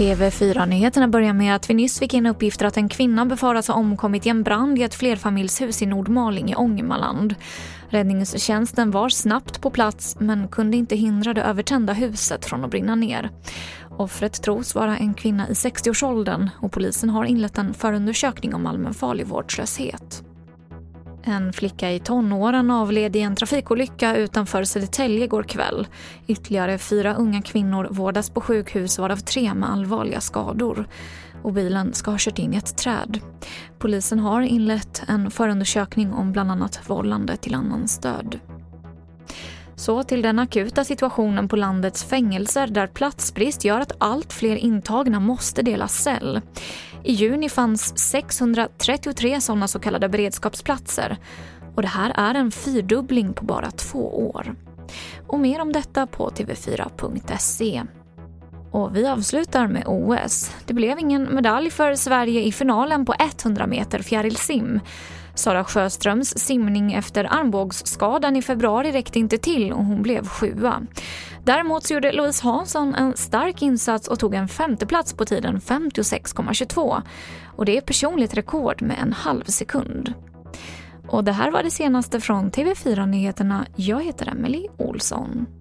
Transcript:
TV4-nyheterna börjar med att vi nyss fick in uppgifter att en kvinna befaras ha omkommit i en brand i ett flerfamiljshus i Nordmaling i Ångermanland. Räddningstjänsten var snabbt på plats men kunde inte hindra det övertända huset från att brinna ner. Offret tros vara en kvinna i 60-årsåldern och polisen har inlett en förundersökning om allmänfarlig vårdslöshet. En flicka i tonåren avled i en trafikolycka utanför Södertälje igår kväll. Ytterligare fyra unga kvinnor vårdas på sjukhus varav tre med allvarliga skador. Och bilen ska ha kört in i ett träd. Polisen har inlett en förundersökning om bland annat vållande till annans död. Så till den akuta situationen på landets fängelser där platsbrist gör att allt fler intagna måste dela cell. I juni fanns 633 sådana så kallade beredskapsplatser och det här är en fyrdubbling på bara två år. Och mer om detta på tv4.se. Och vi avslutar med OS. Det blev ingen medalj för Sverige i finalen på 100 meter fjärilsim. Sara Sjöströms simning efter armbågsskadan i februari räckte inte till och hon blev sjua. Däremot så gjorde Louise Hansson en stark insats och tog en femteplats på tiden 56,22. Och det är personligt rekord med en halv sekund. Och det här var det senaste från TV4 Nyheterna. Jag heter Emily Olsson.